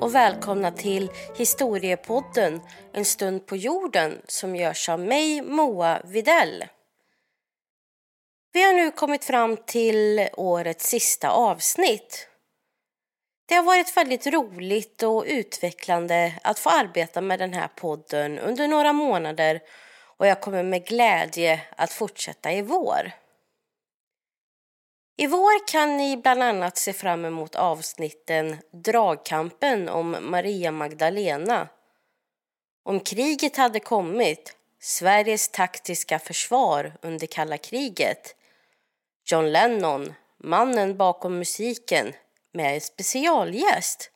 Och välkomna till Historiepodden En stund på jorden som görs av mig, Moa Videll. Vi har nu kommit fram till årets sista avsnitt. Det har varit väldigt roligt och utvecklande att få arbeta med den här podden under några månader och jag kommer med glädje att fortsätta i vår. I vår kan ni bland annat se fram emot avsnitten Dragkampen om Maria Magdalena, Om kriget hade kommit, Sveriges taktiska försvar under kalla kriget, John Lennon, mannen bakom musiken med en specialgäst,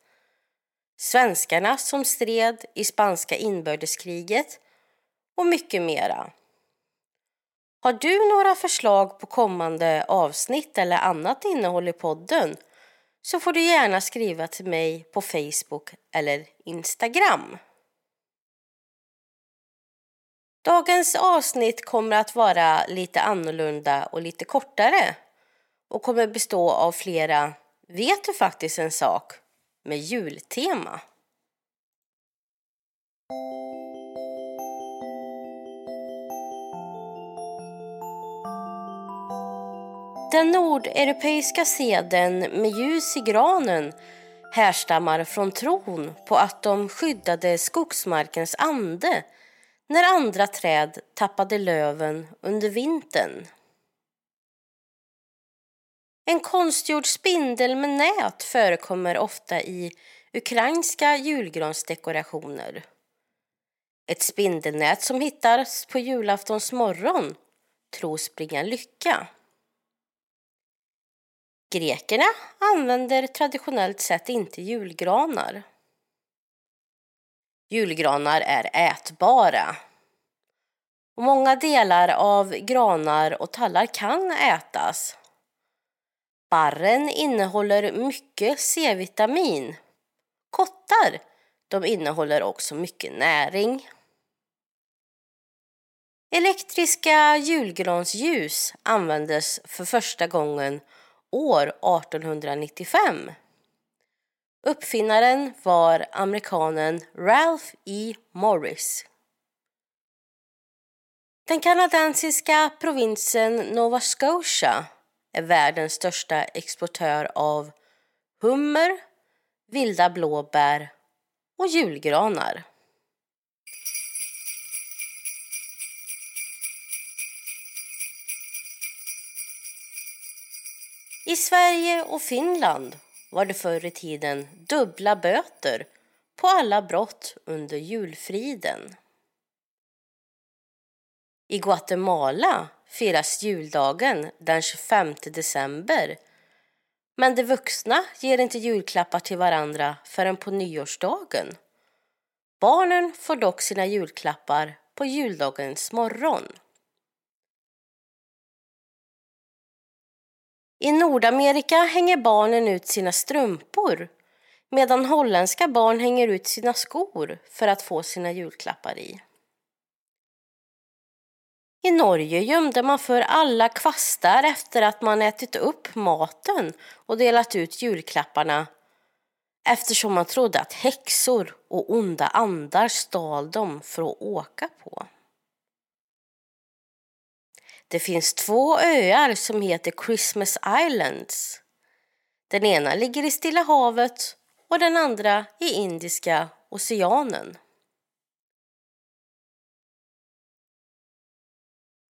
Svenskarna som stred i spanska inbördeskriget och mycket mera. Har du några förslag på kommande avsnitt eller annat innehåll i podden så får du gärna skriva till mig på Facebook eller Instagram. Dagens avsnitt kommer att vara lite annorlunda och lite kortare och kommer bestå av flera Vet du faktiskt en sak med jultema. Den nordeuropeiska seden med ljus i granen härstammar från tron på att de skyddade skogsmarkens ande när andra träd tappade löven under vintern. En konstgjord spindel med nät förekommer ofta i ukrainska julgransdekorationer. Ett spindelnät som hittas på julaftons morgon tros bringa lycka. Grekerna använder traditionellt sett inte julgranar. Julgranar är ätbara. Och många delar av granar och tallar kan ätas. Barren innehåller mycket C-vitamin. Kottar de innehåller också mycket näring. Elektriska julgransljus användes för första gången år 1895. Uppfinnaren var amerikanen Ralph E. Morris. Den kanadensiska provinsen Nova Scotia är världens största exportör av hummer, vilda blåbär och julgranar. I Sverige och Finland var det förr i tiden dubbla böter på alla brott under julfriden. I Guatemala firas juldagen den 25 december men de vuxna ger inte julklappar till varandra förrän på nyårsdagen. Barnen får dock sina julklappar på juldagens morgon. I Nordamerika hänger barnen ut sina strumpor medan holländska barn hänger ut sina skor för att få sina julklappar i. I Norge gömde man för alla kvastar efter att man ätit upp maten och delat ut julklapparna eftersom man trodde att häxor och onda andar stal dem för att åka på. Det finns två öar som heter Christmas Islands. Den ena ligger i Stilla havet och den andra i Indiska oceanen.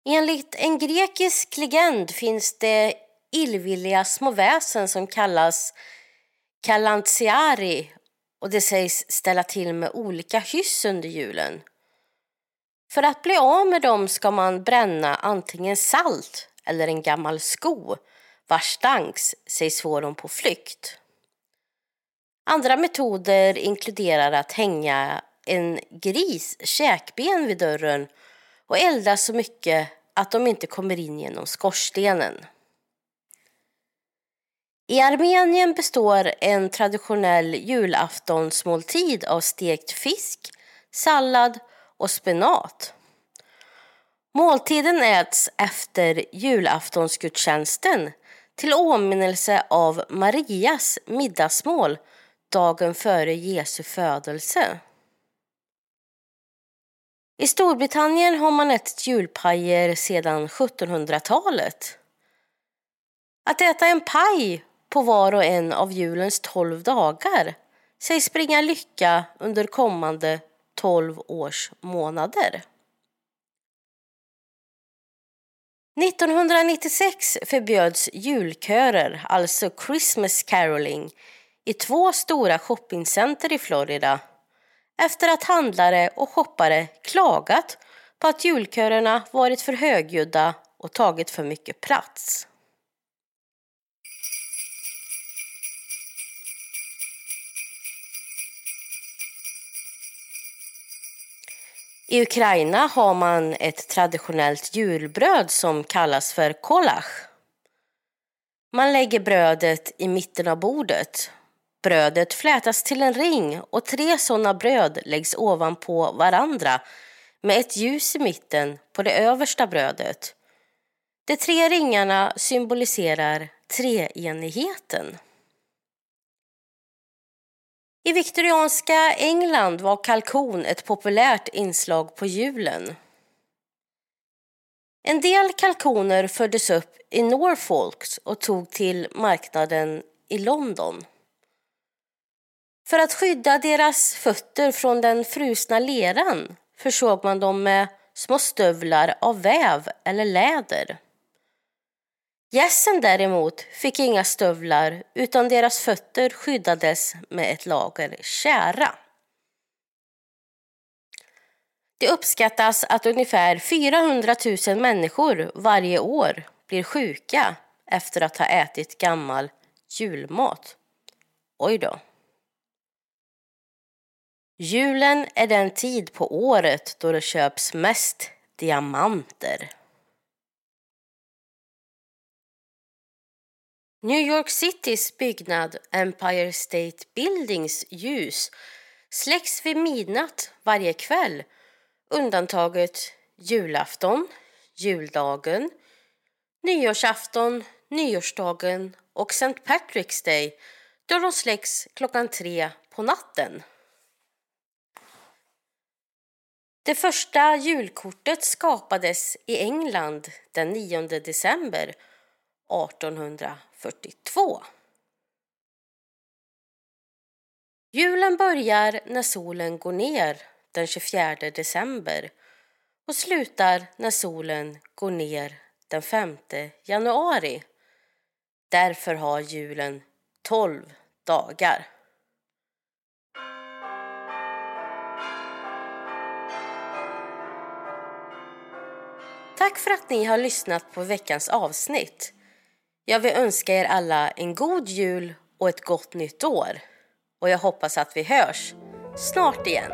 Enligt en grekisk legend finns det illvilliga små väsen som kallas Kalantiari. och det sägs ställa till med olika hyss under julen. För att bli av med dem ska man bränna antingen salt eller en gammal sko vars stanks sägs få dem på flykt. Andra metoder inkluderar att hänga en gris käkben vid dörren och elda så mycket att de inte kommer in genom skorstenen. I Armenien består en traditionell julaftonsmåltid av stekt fisk, sallad och spenat. Måltiden äts efter julaftonsgudstjänsten till åminnelse av Marias middagsmål dagen före Jesu födelse. I Storbritannien har man ätit julpajer sedan 1700-talet. Att äta en paj på var och en av julens tolv dagar sägs bringa lycka under kommande tolv års månader. 1996 förbjöds julkörer, alltså Christmas caroling, i två stora shoppingcenter i Florida efter att handlare och shoppare klagat på att julkörerna varit för högljudda och tagit för mycket plats. I Ukraina har man ett traditionellt julbröd som kallas för kolach. Man lägger brödet i mitten av bordet. Brödet flätas till en ring och tre sådana bröd läggs ovanpå varandra med ett ljus i mitten på det översta brödet. De tre ringarna symboliserar treenigheten. I viktorianska England var kalkon ett populärt inslag på julen. En del kalkoner föddes upp i Norfolk och tog till marknaden i London. För att skydda deras fötter från den frusna leran försåg man dem med små stövlar av väv eller läder. Gässen däremot fick inga stövlar utan deras fötter skyddades med ett lager kära. Det uppskattas att ungefär 400 000 människor varje år blir sjuka efter att ha ätit gammal julmat. Oj då. Julen är den tid på året då det köps mest diamanter. New York Citys byggnad Empire State Buildings ljus släcks vid midnatt varje kväll undantaget julafton, juldagen, nyårsafton, nyårsdagen och St. Patrick's Day då de släcks klockan tre på natten. Det första julkortet skapades i England den 9 december 1842. Julen börjar när solen går ner den 24 december och slutar när solen går ner den 5 januari. Därför har julen 12 dagar. Tack för att ni har lyssnat på veckans avsnitt. Jag vill önska er alla en god jul och ett gott nytt år. Och jag hoppas att vi hörs snart igen.